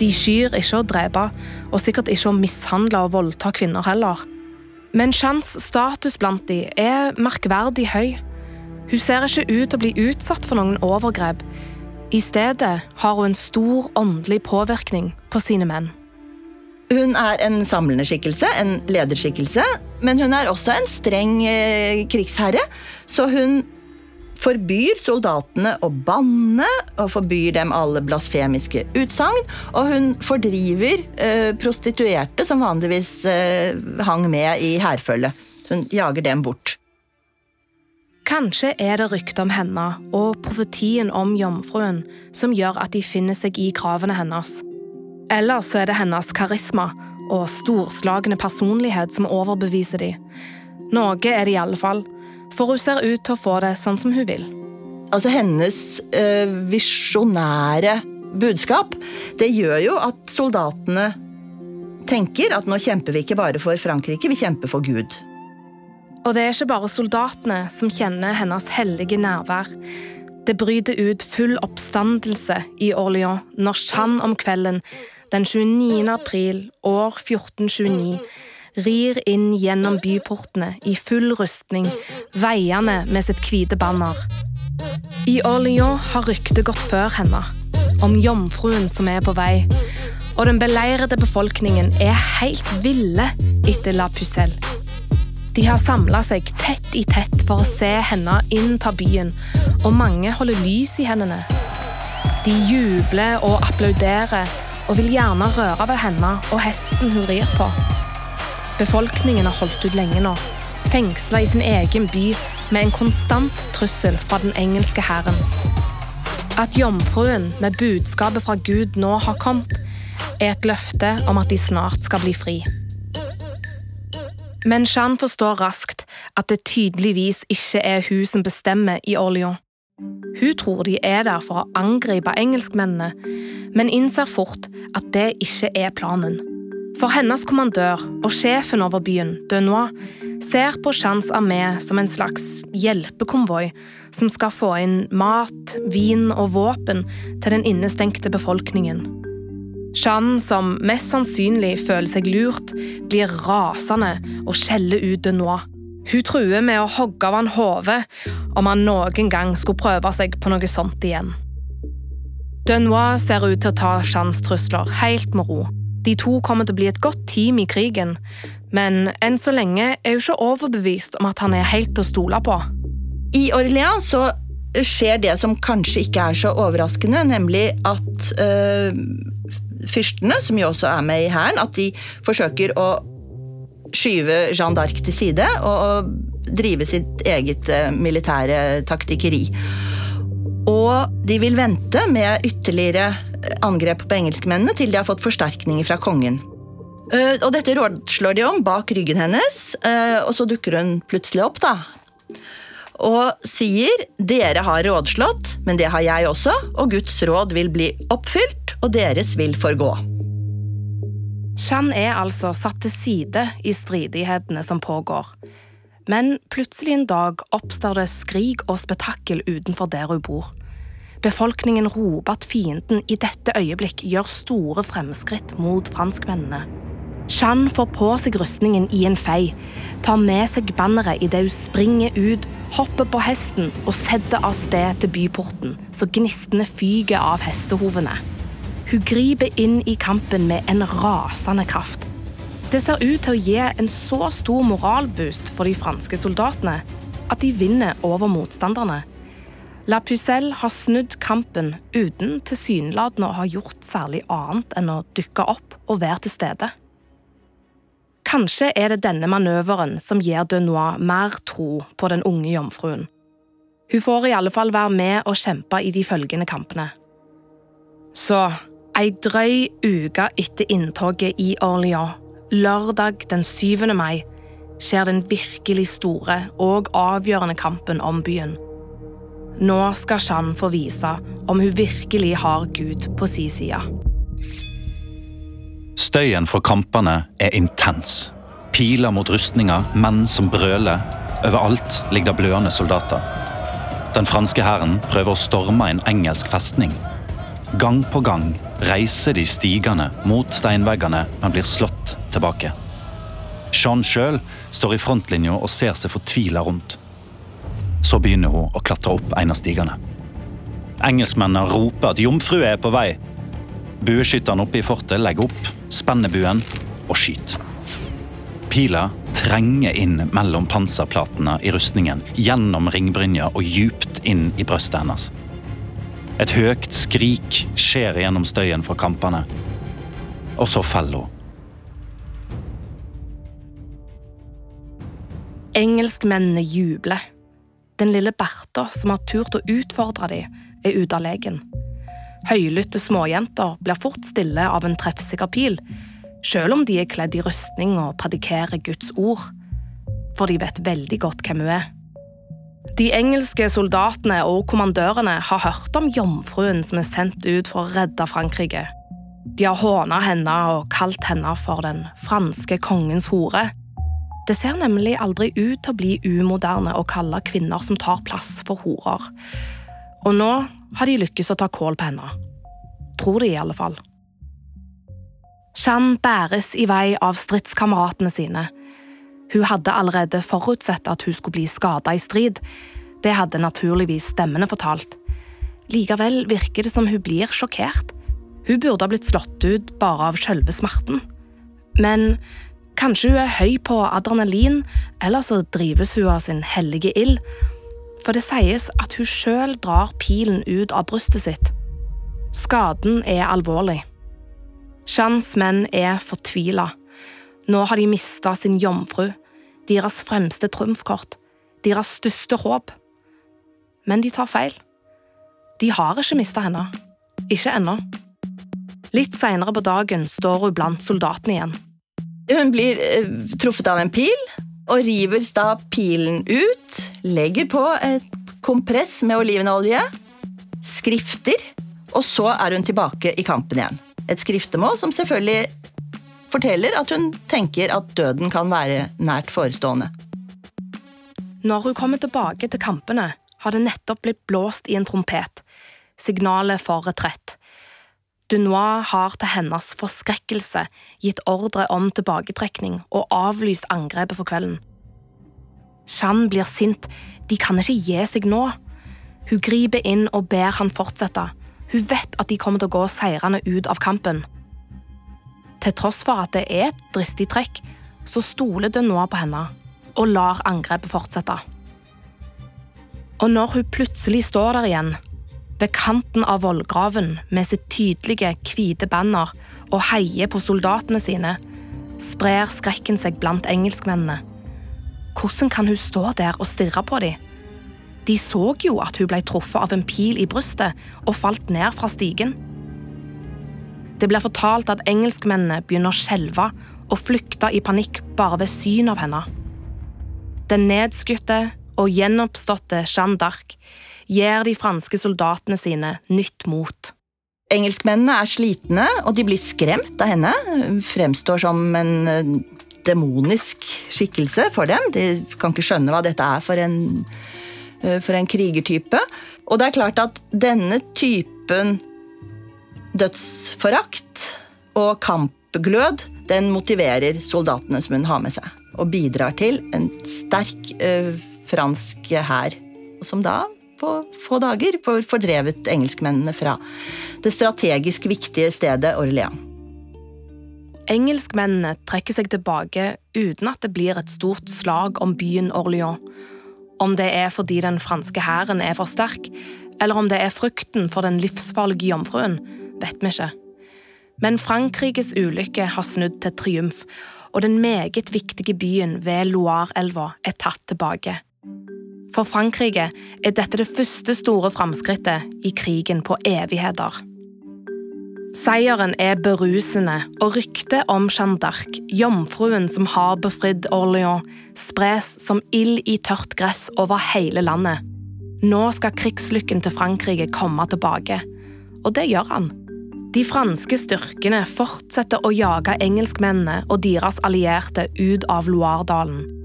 De skyr ikke å drepe, og sikkert ikke å mishandle og voldta kvinner heller. Men Chans status blant de er merkverdig høy. Hun ser ikke ut til å bli utsatt for noen overgrep. I stedet har hun en stor åndelig påvirkning på sine menn. Hun er en samlende skikkelse, en lederskikkelse, men hun er også en streng eh, krigsherre. Så hun forbyr soldatene å banne og forbyr dem alle blasfemiske utsagn. Og hun fordriver eh, prostituerte som vanligvis eh, hang med i hærfølget. Hun jager dem bort. Kanskje er det ryktet om henne og profetien om jomfruen som gjør at de finner seg i kravene hennes. Eller så er det hennes karisma og storslagne personlighet som overbeviser dem. Noe er det i alle fall, for hun ser ut til å få det sånn som hun vil. Altså Hennes eh, visjonære budskap, det gjør jo at soldatene tenker at nå kjemper vi ikke bare for Frankrike, vi kjemper for Gud. Og det er ikke bare soldatene som kjenner hennes hellige nærvær. Det bryter ut full oppstandelse i Orléans når Jeanne om kvelden den 29. april år 1429 rir inn gjennom byportene i full rustning, veiende med sitt hvite banner. I Orléans har ryktet gått før henne, om jomfruen som er på vei, og den beleirede befolkningen er helt ville etter La Pucelle. De har samla seg tett i tett for å se henne innta byen, og mange holder lys i hendene. De jubler og applauderer og vil gjerne røre ved henne og hesten hun rir på. Befolkningen har holdt ut lenge nå, fengsla i sin egen by med en konstant trussel fra den engelske hæren. At jomfruen med budskapet fra Gud nå har kommet, er et løfte om at de snart skal bli fri. Men Jeanne forstår raskt at det tydeligvis ikke er hun som bestemmer i Orléans. Hun tror de er der for å angripe engelskmennene, men innser fort at det ikke er planen. For hennes kommandør og sjefen over byen, Denois, ser på Chans armé som en slags hjelpekonvoi som skal få inn mat, vin og våpen til den innestengte befolkningen. Jeanne, som mest sannsynlig føler seg lurt, blir rasende og skjeller ut Denois. Hun truer med å hogge av han hodet om han noen gang skulle prøve seg på noe sånt igjen. Denois ser ut til å ta Jeannes trusler helt med ro. De to kommer til å bli et godt team i krigen, men enn så lenge er hun ikke overbevist om at han er helt til å stole på. I Orléans så skjer det som kanskje ikke er så overraskende, nemlig at øh, fyrstene, som jo også er med i hæren, at de forsøker å skyve Jeanne d'Arc til side og, drive sitt eget uh, militære taktikkeri. Og de vil vente med ytterligere angrep på engelskmennene til de har fått forsterkninger fra kongen. Uh, og dette rådslår de om bak ryggen hennes, uh, og så dukker hun plutselig opp, da. Og sier 'dere har rådslått, men det har jeg også', og Guds råd vil bli oppfylt, og deres vil forgå. Jeanne er altså satt til side i stridighetene som pågår. Men plutselig en dag oppstår det skrik og spetakkel utenfor der hun bor. Befolkningen roper at fienden i dette øyeblikk gjør store fremskritt mot franskmennene. Jeanne får på seg rustningen i en fei, tar med seg banneret idet hun springer ut, hopper på hesten og setter av sted til byporten, så gnistene fyker av hestehovene. Hun griper inn i kampen med en rasende kraft. Det ser ut til å gi en så stor moralboost for de franske soldatene at de vinner over motstanderne. La Pucelle har snudd kampen uten tilsynelatende å ha gjort særlig annet enn å dukke opp og være til stede. Kanskje er det denne manøveren som gir Denois mer tro på den unge jomfruen. Hun får i alle fall være med og kjempe i de følgende kampene. Så, ei drøy uke etter inntoget i Orléans Lørdag den 7. mai skjer den virkelig store og avgjørende kampen om byen. Nå skal Shan få vise om hun virkelig har Gud på si side. Støyen fra kampene er intens. Piler mot rustninger, menn som brøler. Overalt ligger det blødende soldater. Den franske hæren prøver å storme en engelsk festning. Gang på gang reiser de stigende mot steinveggene, men blir slått tilbake. Jean sjøl står i frontlinja og ser seg fortvila rundt. Så begynner hun å klatre opp en av stigene. Engelskmennene roper at jomfru er på vei. Bueskytterne oppe i fortet legger opp, spenner buen og skyter. Pila trenger inn mellom panserplatene i rustningen, gjennom ringbrynja og djupt inn i brøstet hennes. Et høyt skrik skjer gjennom støyen fra kampene. Og så faller hun. Engelskmennene jubler. Den lille Bertha som har turt å utfordre dem, er ute av leken. Høylytte småjenter blir fort stille av en treffsikker pil, selv om de er kledd i rustning og predikerer Guds ord. For de vet veldig godt hvem hun er. De engelske soldatene og kommandørene har hørt om jomfruen som er sendt ut for å redde Frankrike. De har håna henne og kalt henne for den franske kongens hore. Det ser nemlig aldri ut til å bli umoderne å kalle kvinner som tar plass, for horer. Og nå har de lykkes å ta kål på henne. Tror de, i alle fall. Jeanne bæres i vei av stridskameratene sine. Hun hadde allerede forutsett at hun skulle bli skada i strid. Det hadde naturligvis stemmene fortalt. Likevel virker det som hun blir sjokkert. Hun burde ha blitt slått ut bare av selve smerten. Men kanskje hun er høy på adrenalin, eller så drives hun av sin hellige ild for det sies at hun sjøl drar pilen ut av brystet sitt. Skaden er alvorlig. Jeans menn er fortvila. Nå har de mista sin jomfru, deres fremste trumfkort, deres største håp. Men de tar feil. De har ikke mista henne. Ikke ennå. Litt seinere på dagen står hun blant soldatene igjen. Hun blir eh, truffet av en pil og river da pilen ut. Legger på et kompress med olivenolje. Skrifter. Og så er hun tilbake i kampen igjen. Et skriftemål som selvfølgelig forteller at hun tenker at døden kan være nært forestående. Når hun kommer tilbake til kampene, har det nettopp blitt blåst i en trompet. Signalet for retrett. Dunois har til hennes forskrekkelse gitt ordre om tilbaketrekning og avlyst angrepet for kvelden. Jeanne blir sint, de kan ikke gi seg nå. Hun griper inn og ber han fortsette. Hun vet at de kommer til å gå seirende ut av kampen. Til tross for at det er et dristig trekk, så stoler Dunois på henne og lar angrepet fortsette. Og når hun plutselig står der igjen, ved kanten av vollgraven med sitt tydelige, hvite banner og heier på soldatene sine, sprer skrekken seg blant engelskmennene. Hvordan kan hun stå der og stirre på dem? De så jo at hun ble truffet av en pil i brystet og falt ned fra stigen. Det blir fortalt at engelskmennene begynner å skjelve og flykte i panikk bare ved syn av henne. Den nedskutte og gjenoppståtte Jeanne d'Arc gir de franske soldatene sine nytt mot. Engelskmennene er slitne, og de blir skremt av henne. Fremstår som en eh, demonisk skikkelse for dem. De kan ikke skjønne hva dette er for en, eh, for en krigertype. Og det er klart at denne typen dødsforakt og kampglød, den motiverer soldatene som hun har med seg. Og bidrar til en sterk ø, eh, fransk hær. Som da på få dager fordrevet engelskmennene fra det strategisk viktige stedet Orléans. Engelskmennene trekker seg tilbake uten at det blir et stort slag om byen Orléans. Om det er fordi den franske hæren er for sterk, eller om det er frykten for den livsfarlige jomfruen, vet vi ikke. Men Frankrikes ulykke har snudd til triumf, og den meget viktige byen ved Loire-elva er tatt tilbake. For Frankrike er dette det første store framskrittet i krigen på evigheter. Seieren er berusende, og ryktet om Jeanne d'Arc, jomfruen som har befridd Orléans, spres som ild i tørt gress over hele landet. Nå skal krigslykken til Frankrike komme tilbake, og det gjør han. De franske styrkene fortsetter å jage engelskmennene og deres allierte ut av Loiredalen.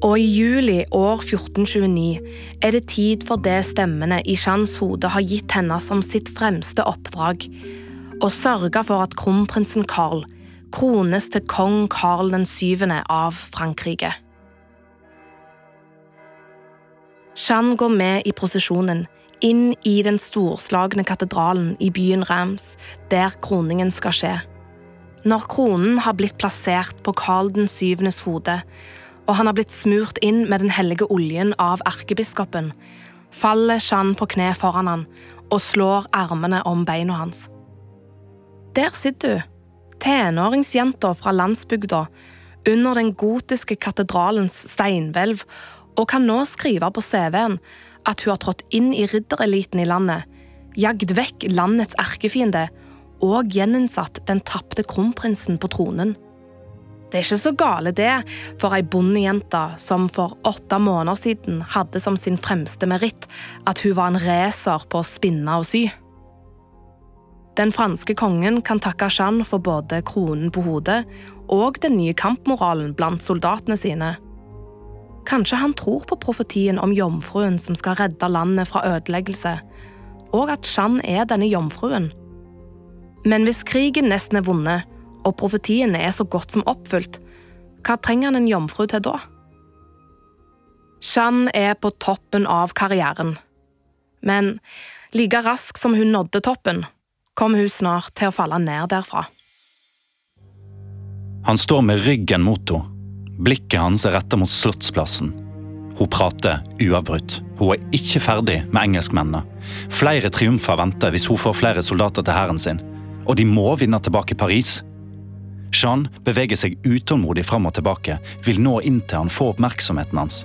Og i juli år 1429 er det tid for det stemmene i Jeannes hode har gitt henne som sitt fremste oppdrag å sørge for at kronprinsen Carl krones til kong Carl 7. av Frankrike. Jeanne går med i prosesjonen inn i den storslagne katedralen i byen Rams, der kroningen skal skje. Når kronen har blitt plassert på Carl 7.s hode, og han har blitt smurt inn med den hellige oljen av erkebiskopen, faller Jeanne på kne foran han og slår armene om beina hans. Der sitter hun, tenåringsjenta fra landsbygda, under den gotiske katedralens steinhvelv og kan nå skrive på CV-en at hun har trådt inn i riddereliten i landet, jagd vekk landets erkefiende og gjeninnsatt den tapte kronprinsen på tronen. Det er ikke så gale, det, for ei bondejente som for åtte måneder siden hadde som sin fremste meritt at hun var en racer på å spinne og sy. Den franske kongen kan takke Jeanne for både kronen på hodet og den nye kampmoralen blant soldatene sine. Kanskje han tror på profetien om jomfruen som skal redde landet fra ødeleggelse, og at Jeanne er denne jomfruen. Men hvis krigen nesten er vunnet, og profetien er så godt som oppfylt, hva trenger han en jomfru til da? Jeanne er på toppen av karrieren. Men like raskt som hun nådde toppen, kom hun snart til å falle ned derfra. Han står med ryggen mot henne. Blikket hans er retta mot Slottsplassen. Hun prater uavbrutt. Hun er ikke ferdig med engelskmennene. Flere triumfer venter hvis hun får flere soldater til hæren sin. Og de må vinne tilbake Paris. Jean beveger seg utålmodig fram og tilbake, vil nå inn til han får oppmerksomheten hans.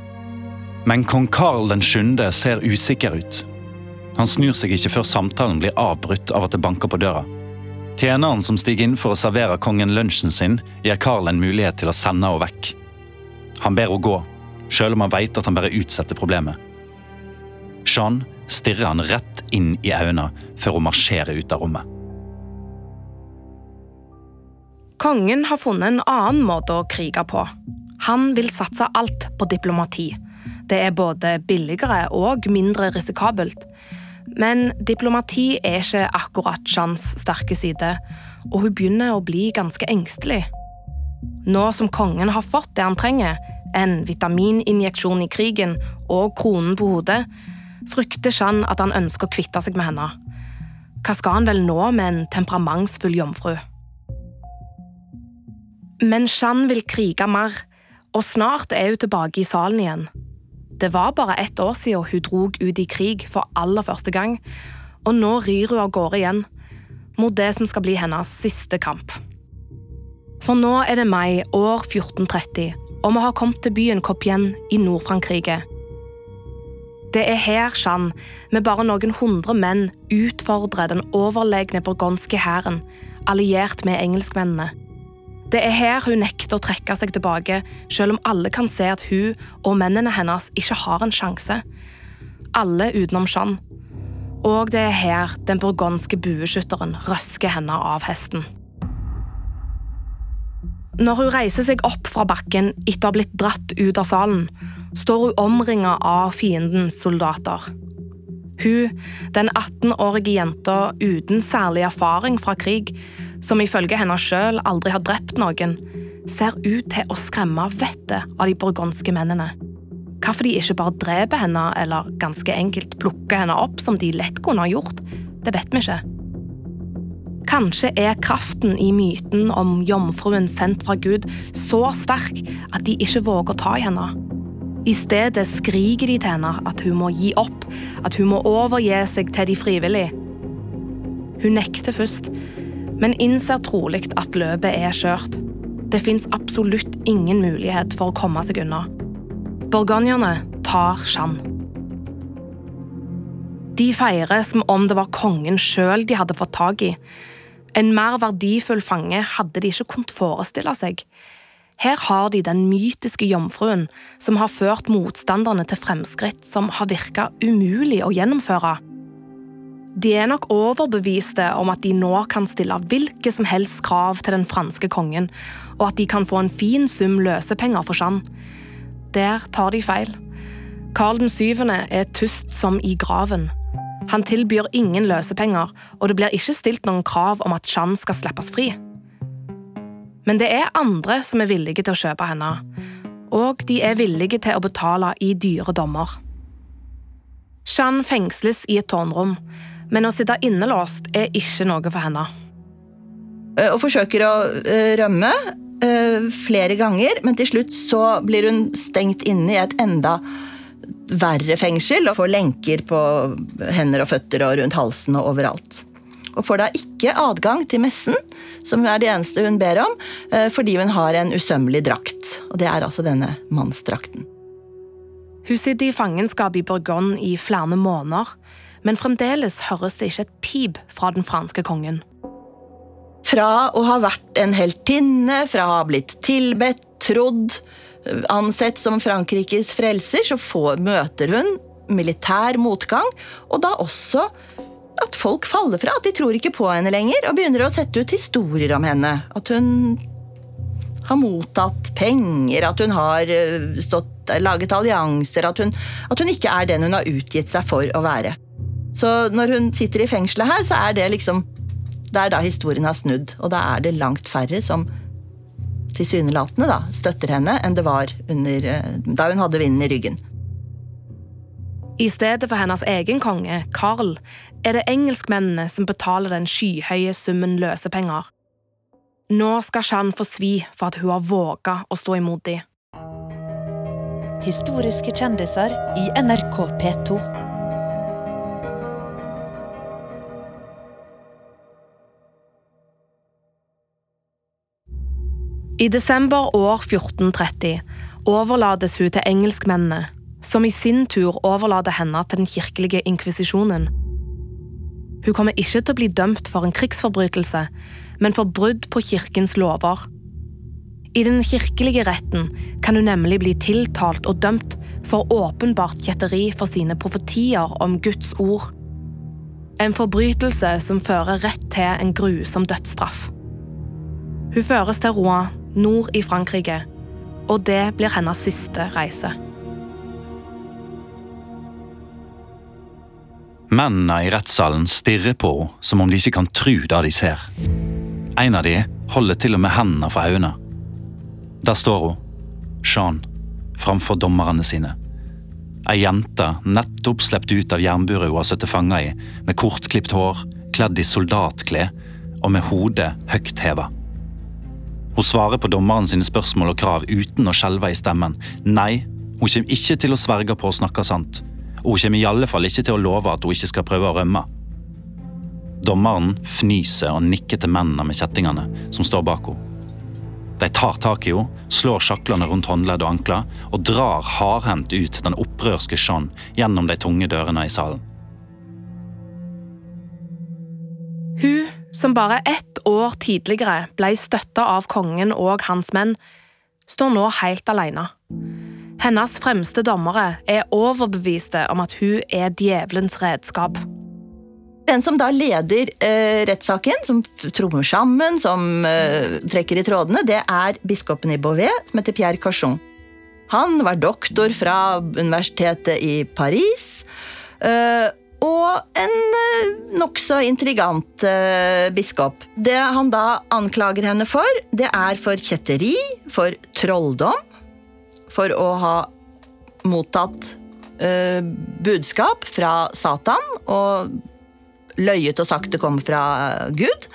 Men kong Karl 7. ser usikker ut. Han snur seg ikke før samtalen blir avbrutt av at det banker på døra. Tjeneren som stiger inn for å servere kongen lunsjen sin, gir Karl en mulighet til å sende henne vekk. Han ber henne gå, selv om han vet at han bare utsetter problemet. Jean stirrer han rett inn i øynene før hun marsjerer ut av rommet. Kongen har funnet en annen måte å krige på. Han vil satse alt på diplomati. Det er både billigere og mindre risikabelt. Men diplomati er ikke akkurat Jeans sterke side, og hun begynner å bli ganske engstelig. Nå som kongen har fått det han trenger, en vitamininjeksjon i krigen og kronen på hodet, frykter Jean at han ønsker å kvitte seg med henne. Hva skal han vel nå med en temperamentsfull jomfru? Men Jeanne vil krige mer, og snart er hun tilbake i salen igjen. Det var bare ett år siden hun drog ut i krig for aller første gang, og nå rir hun av gårde igjen, mot det som skal bli hennes siste kamp. For nå er det mai år 1430, og vi har kommet til byen Copienne i Nord-Frankrike. Det er her Jeanne, med bare noen hundre menn, utfordrer den overlegne burgonske hæren, alliert med engelskmennene. Det er her hun nekter å trekke seg tilbake, selv om alle kan se at hun og mennene hennes ikke har en sjanse. Alle utenom Jeanne. Og det er her den burgonske bueskytteren røsker henne av hesten. Når hun reiser seg opp fra bakken etter å ha blitt dratt ut av salen, står hun omringa av fiendens soldater. Hun, den 18-årige jenta uten særlig erfaring fra krig, som ifølge henne sjøl aldri har drept noen, ser ut til å skremme vettet av de burgonske mennene. Hvorfor de ikke bare dreper henne, eller ganske enkelt plukker henne opp som de lett kunne ha gjort, det vet vi ikke. Kanskje er kraften i myten om jomfruen sendt fra Gud så sterk at de ikke våger å ta i henne. I stedet skriker de til henne at hun må gi opp, at hun må overgi seg til de frivillige. Hun nekter først, men innser trolig at løpet er kjørt. Det fins absolutt ingen mulighet for å komme seg unna. Borgonjerne tar Jeanne. De feirer som om det var kongen sjøl de hadde fått tak i. En mer verdifull fange hadde de ikke kunnet forestille seg. Her har de den mytiske jomfruen som har ført motstanderne til fremskritt som har virka umulig å gjennomføre. De er nok overbeviste om at de nå kan stille hvilke som helst krav til den franske kongen, og at de kan få en fin sum løsepenger for Jeanne. Der tar de feil. Karl 7. er tyst som i graven. Han tilbyr ingen løsepenger, og det blir ikke stilt noen krav om at Jeanne skal slippes fri. Men det er andre som er villige til å kjøpe henne, og de er villige til å betale i dyre dommer. Jeanne fengsles i et tårnrom, men å sitte innelåst er ikke noe for henne. Eh, og forsøker å eh, rømme eh, flere ganger, men til slutt så blir hun stengt inne i et enda verre fengsel og får lenker på hender og føtter og rundt halsen og overalt. Og får da ikke adgang til messen, som er det eneste hun ber om, fordi hun har en usømmelig drakt. Og det er altså denne mannsdrakten. Hun sitter i fangenskap i Bourgogne i flere måneder, men fremdeles høres det ikke et pip fra den franske kongen. Fra å ha vært en heltinne, fra å ha blitt tilbedt, trodd, ansett som Frankrikes frelser, så får, møter hun militær motgang, og da også at folk faller fra, at de tror ikke på henne lenger, og begynner å sette ut historier om henne. At hun har mottatt penger, at hun har eh, stått, laget allianser, at hun, at hun ikke er den hun har utgitt seg for å være. Så når hun sitter i fengselet her, så er det liksom Det er da historien har snudd, og da er det langt færre som tilsynelatende da, støtter henne, enn det var under, eh, da hun hadde vinden i ryggen. I stedet for hennes egen konge, Carl, er det engelskmennene som betaler den skyhøye summen løsepenger. Nå skal Jeanne få svi for at hun har våga å stå imot dem. Historiske kjendiser i NRK P2. I desember år 1430 overlates hun til engelskmennene, som i sin tur overlater henne til den kirkelige inkvisisjonen. Hun kommer ikke til å bli dømt for en krigsforbrytelse, men for brudd på kirkens lover. I den kirkelige retten kan hun nemlig bli tiltalt og dømt for åpenbart kjetteri for sine profetier om Guds ord. En forbrytelse som fører rett til en grusom dødsstraff. Hun føres til Rouen, nord i Frankrike, og det blir hennes siste reise. Mennene i rettssalen stirrer på henne som om de ikke kan tru det de ser. En av de holder til og med hendene for øynene. Der står hun, Jean, framfor dommerne sine. Ei jente nettopp sluppet ut av jernburet hun har sittet fanga i, med kortklipt hår, kledd i soldatklær og med hodet høyt heva. Hun svarer på dommeren sine spørsmål og krav uten å skjelve i stemmen. Nei, hun kommer ikke til å sverge på å snakke sant og hun kommer i alle fall ikke til å love at hun ikke skal prøve å rømme. Dommeren fnyser og nikker til mennene med kjettingene som står bak henne. De tar tak i henne, slår sjaklene rundt håndledd og ankler og drar hardhendt ut den opprørske Jean gjennom de tunge dørene i salen. Hun, som bare ett år tidligere ble støtta av kongen og hans menn, står nå helt alene. Hennes fremste dommere er overbeviste om at hun er djevelens redskap. Den som da leder eh, rettssaken, som trommer sammen, som eh, trekker i trådene, det er biskopen i Beauvais, som heter Pierre Cachon. Han var doktor fra universitetet i Paris. Eh, og en eh, nokså intrigant eh, biskop. Det han da anklager henne for, det er for kjetteri, for trolldom, for å ha mottatt eh, budskap fra Satan og løyet og sagt det kom fra Gud.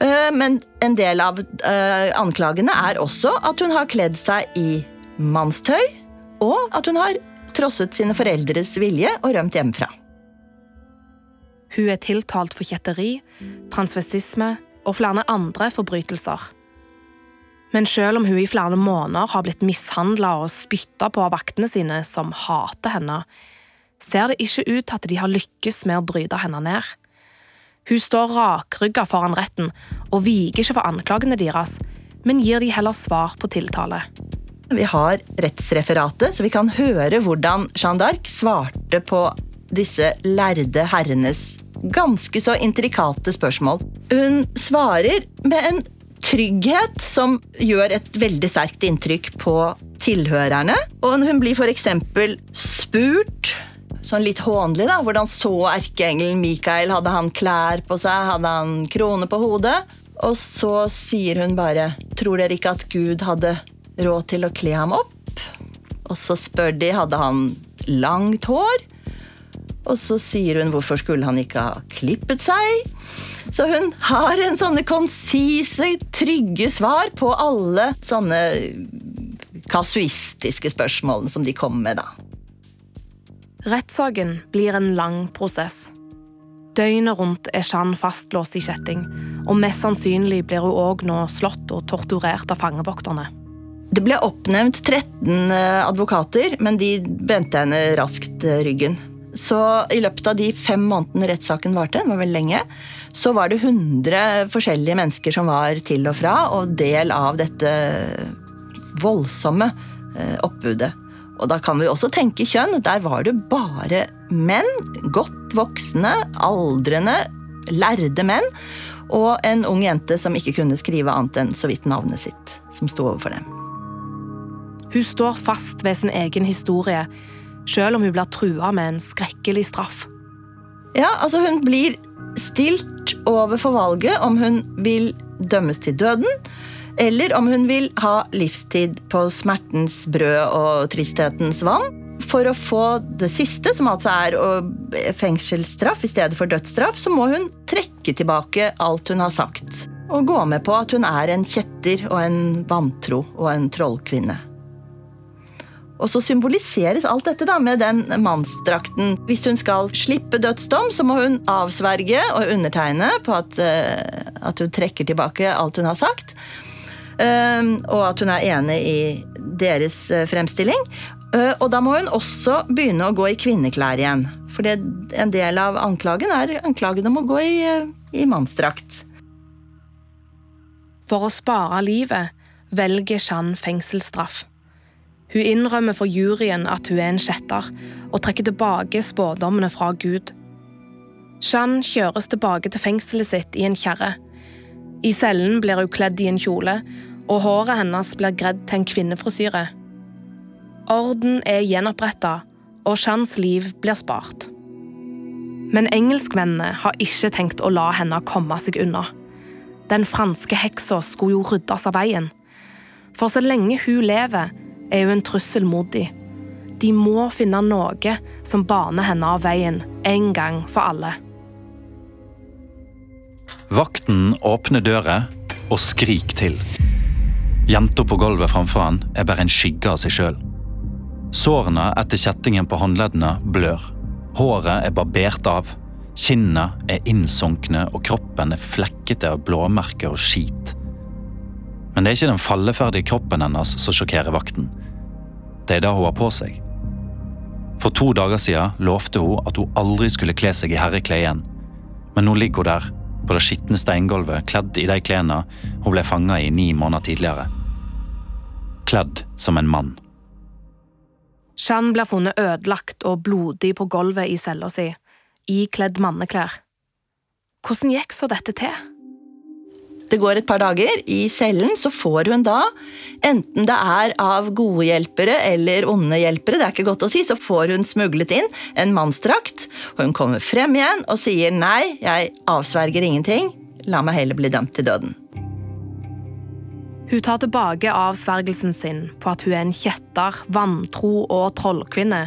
Eh, men en del av eh, anklagene er også at hun har kledd seg i mannstøy, og at hun har trosset sine foreldres vilje og rømt hjemmefra. Hun er tiltalt for kjetteri, transvestisme og flere andre forbrytelser. Men selv om hun i flere måneder har blitt mishandla og spytta på av vaktene sine, som hater henne, ser det ikke ut til at de har lykkes med å bryte henne ned. Hun står rakrygga foran retten og viker ikke for anklagene deres, men gir de heller svar på tiltale. Vi har rettsreferatet, så vi kan høre hvordan Jeanne d'Arc svarte på disse lærde herrenes ganske så intrikate spørsmål. Hun svarer med en trygghet som gjør et veldig sterkt inntrykk på tilhørerne. Og hun blir f.eks. spurt, sånn litt hånlig, da, hvordan så erkeengelen Mikael? Hadde han klær på seg? Hadde han krone på hodet? Og så sier hun bare Tror dere ikke at Gud hadde råd til å kle ham opp? Og så spør de hadde han langt hår. Og så sier hun hvorfor skulle han ikke ha klippet seg? Så hun har en sånne konsise, trygge svar på alle sånne kasuistiske spørsmålene som de kommer med, da. Rettssaken blir en lang prosess. Døgnet rundt er Jeanne fastlåst i kjetting, og mest sannsynlig blir hun òg nå slått og torturert av fangevokterne. Det ble oppnevnt 13 advokater, men de vendte henne raskt ryggen. Så i løpet av de fem månedene rettssaken varte, det var veldig lenge, så var det 100 forskjellige mennesker som var til og fra, og del av dette voldsomme eh, oppbudet. Og da kan vi også tenke kjønn. Der var det bare menn. Godt voksne, aldrende, lærde menn. Og en ung jente som ikke kunne skrive annet enn så vidt navnet sitt, som sto overfor dem. Hun står fast ved sin egen historie selv om hun blir trua med en skrekkelig straff. Ja, altså Hun blir stilt overfor valget om hun vil dømmes til døden, eller om hun vil ha livstid på smertens brød og tristhetens vann. For å få det siste, som altså er fengselsstraff i stedet for dødsstraff, så må hun trekke tilbake alt hun har sagt. Og gå med på at hun er en kjetter og en vantro og en trollkvinne. Og så symboliseres alt dette da med den mannsdrakten. Hvis hun skal slippe dødsdom, så må hun avsverge og undertegne på at, uh, at hun trekker tilbake alt hun har sagt. Uh, og at hun er enig i deres uh, fremstilling. og da må hun også begynne å gå i kvinneklær igjen. For en del av anklagen er anklagen om å gå i, i mannsdrakt. For å spare livet velger Jeanne fengselsstraff. Hun innrømmer for juryen at hun er en kjetter, og trekker tilbake spådommene fra Gud. Jeanne kjøres tilbake til fengselet sitt i en kjerre. I cellen blir hun kledd i en kjole, og håret hennes blir gredd til en kvinnefrisyre. Orden er gjenoppretta, og Jeannes liv blir spart. Men engelskmennene har ikke tenkt å la henne komme seg unna. Den franske heksa skulle jo ryddes av veien. For så lenge hun lever, er jo en trussel mot dem. De må finne noe som baner henne av veien, en gang for alle. Vakten åpner døra og skrik til. Jenta på gulvet framfor han er bare en skygge av seg sjøl. Sårene etter kjettingen på håndleddene blør. Håret er barbert av. Kinnene er innsunkne, og kroppen er flekkete av blåmerker og skit. Men det er ikke den falleferdige kroppen hennes som sjokkerer vakten. Det er det hun har på seg. For to dager siden lovte hun at hun aldri skulle kle seg i herreklær igjen. Men nå ligger hun der, på det skitne steingulvet, kledd i de klærne hun ble fanga i ni måneder tidligere. Kledd som en mann. Jeanne blir funnet ødelagt og blodig på gulvet i cella si, ikledd manneklær. Hvordan gikk så dette til? Det går et par dager. I cellen så får hun da, enten det er av gode hjelpere eller onde hjelpere, det er ikke godt å si, så får hun smuglet inn en mannsdrakt. Hun kommer frem igjen og sier nei, jeg avsverger ingenting, la meg heller bli dømt til døden. Hun tar tilbake avsvergelsen sin på at hun er en kjetter, vantro og trollkvinne,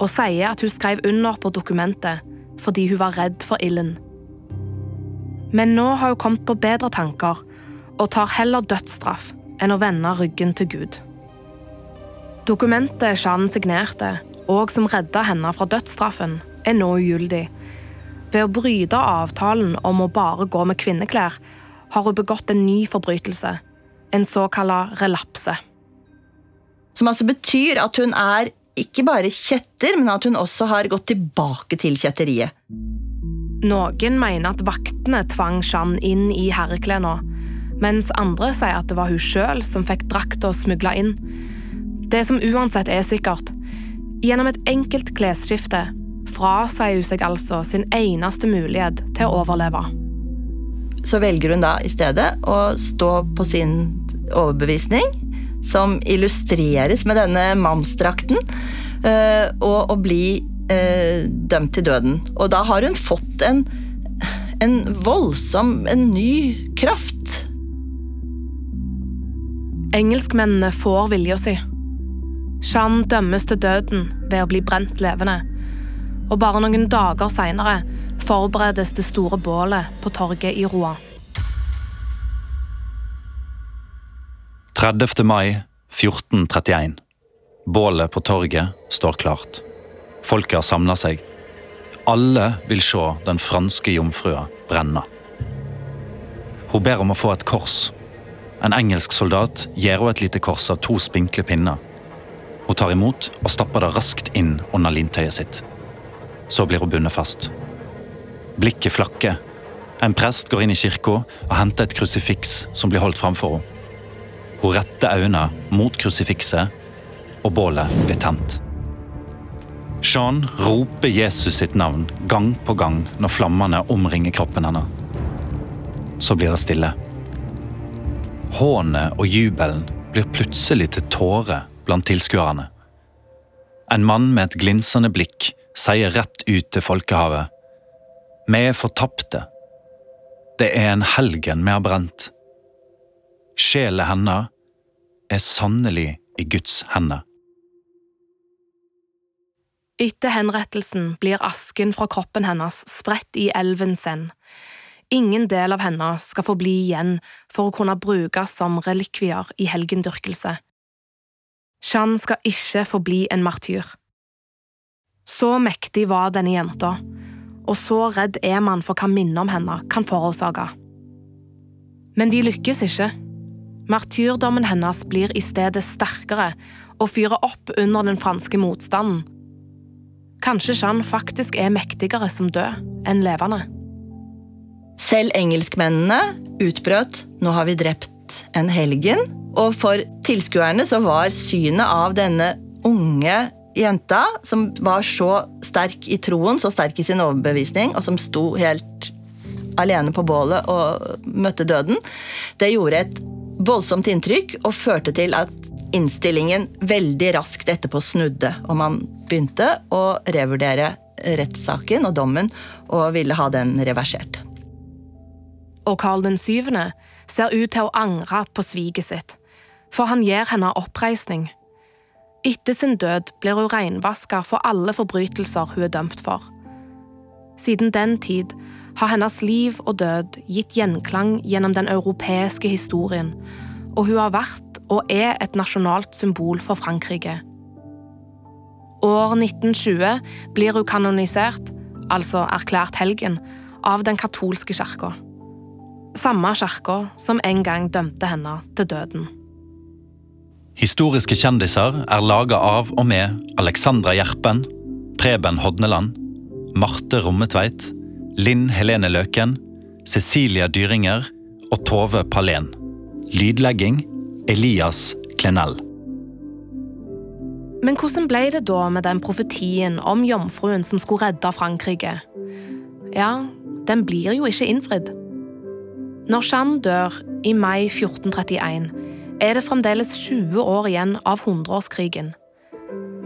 og sier at hun skrev under på dokumentet fordi hun var redd for ilden. Men nå har hun kommet på bedre tanker og tar heller dødsstraff enn å vende ryggen til Gud. Dokumentet Shan signerte, og som redda henne fra dødsstraffen, er nå ugyldig. Ved å bryte avtalen om å bare gå med kvinneklær har hun begått en ny forbrytelse, en såkalt relapse. Som altså betyr at hun er ikke bare kjetter, men at hun også har gått tilbake til kjetteriet. Noen mener at vaktene tvang Jeanne inn i herreklærne, mens andre sier at det var hun sjøl som fikk drakta smugla inn. Det som uansett er sikkert, gjennom et enkelt klesskifte frasier hun seg altså sin eneste mulighet til å overleve. Så velger hun da i stedet å stå på sin overbevisning, som illustreres med denne mannsdrakten, øh, og å bli eh, dømt til døden. Og da har hun fått en, en voldsom, en ny kraft. Engelskmennene får vilja si. Jeanne dømmes til døden ved å bli brent levende. Og bare noen dager seinere forberedes det store bålet på torget i Roa. 30. mai 1431. Bålet på torget står klart. Folket har samla seg. Alle vil se den franske jomfrua brenne. Hun ber om å få et kors. En engelsk soldat gir henne et lite kors av to spinkle pinner. Hun tar imot og stapper det raskt inn under lintøyet sitt. Så blir hun bundet fast. Blikket flakker. En prest går inn i kirka og henter et krusifiks som blir holdt framfor henne. Hun retter øynene mot krusifikset, og bålet blir tent. Jean roper Jesus sitt navn gang på gang når flammene omringer kroppen hennes. Så blir det stille. Hånet og jubelen blir plutselig til tårer blant tilskuerne. En mann med et glinsende blikk sier rett ut til folkehavet. Vi er fortapte. Det er en helgen vi har brent. Sjelen hennes er sannelig i Guds hender. Etter henrettelsen blir asken fra kroppen hennes spredt i elven sin. Ingen del av henne skal få bli igjen for å kunne brukes som relikvier i helgendyrkelse. Shan skal ikke få bli en martyr. Så mektig var denne jenta, og så redd er man for hva minnet om henne kan forårsake. Men de lykkes ikke. Martyrdommen hennes blir i stedet sterkere og fyrer opp under den franske motstanden. Kanskje Jeanne faktisk er mektigere som død enn levende. Selv engelskmennene utbrøt 'nå har vi drept en helgen', og for tilskuerne så var synet av denne unge jenta, som var så sterk i troen, så sterk i sin overbevisning, og som sto helt alene på bålet og møtte døden, det gjorde et voldsomt inntrykk og førte til at innstillingen veldig raskt etterpå snudde, og man begynte å revurdere rettssaken og dommen og ville ha den reversert. Og Karl den syvende ser ut til å angre på sviget sitt, for han gir henne oppreisning. Etter sin død blir hun renvaska for alle forbrytelser hun er dømt for. Siden den tid har hennes liv og død gitt gjenklang gjennom den europeiske historien, og hun har vært og er et nasjonalt symbol for Frankrike. År 1920 blir hun kanonisert, altså erklært helgen, av den katolske kirka. Samme kirka som en gang dømte henne til døden. Historiske kjendiser er laga av og med Alexandra Gjerpen, Preben Hodneland, Marte Rommetveit, Linn Helene Løken, Cecilia Dyringer og Tove Palen. Lydlegging Elias Klenell. Men hvordan ble det da med den profetien om jomfruen som skulle redde Frankrike? Ja, den blir jo ikke innfridd. Når Jeanne dør i mai 1431, er det fremdeles 20 år igjen av hundreårskrigen.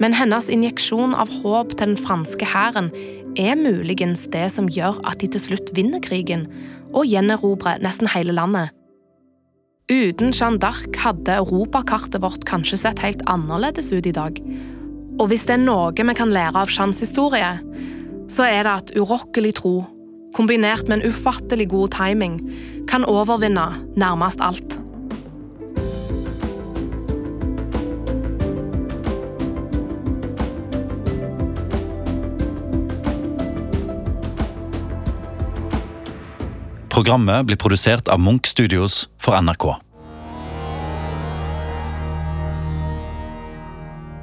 Men hennes injeksjon av håp til den franske hæren er muligens det som gjør at de til slutt vinner krigen og gjenerobrer nesten hele landet. Uten Jeanne d'Arc hadde europakartet vårt kanskje sett helt annerledes ut i dag. Og hvis det er noe vi kan lære av Jeannes historie, så er det at urokkelig tro, kombinert med en ufattelig god timing, kan overvinne nærmest alt. Programmet blir produsert av Munch Studios for NRK.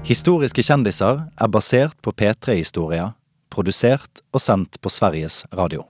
Historiske kjendiser er basert på P3-historier, produsert og sendt på Sveriges Radio.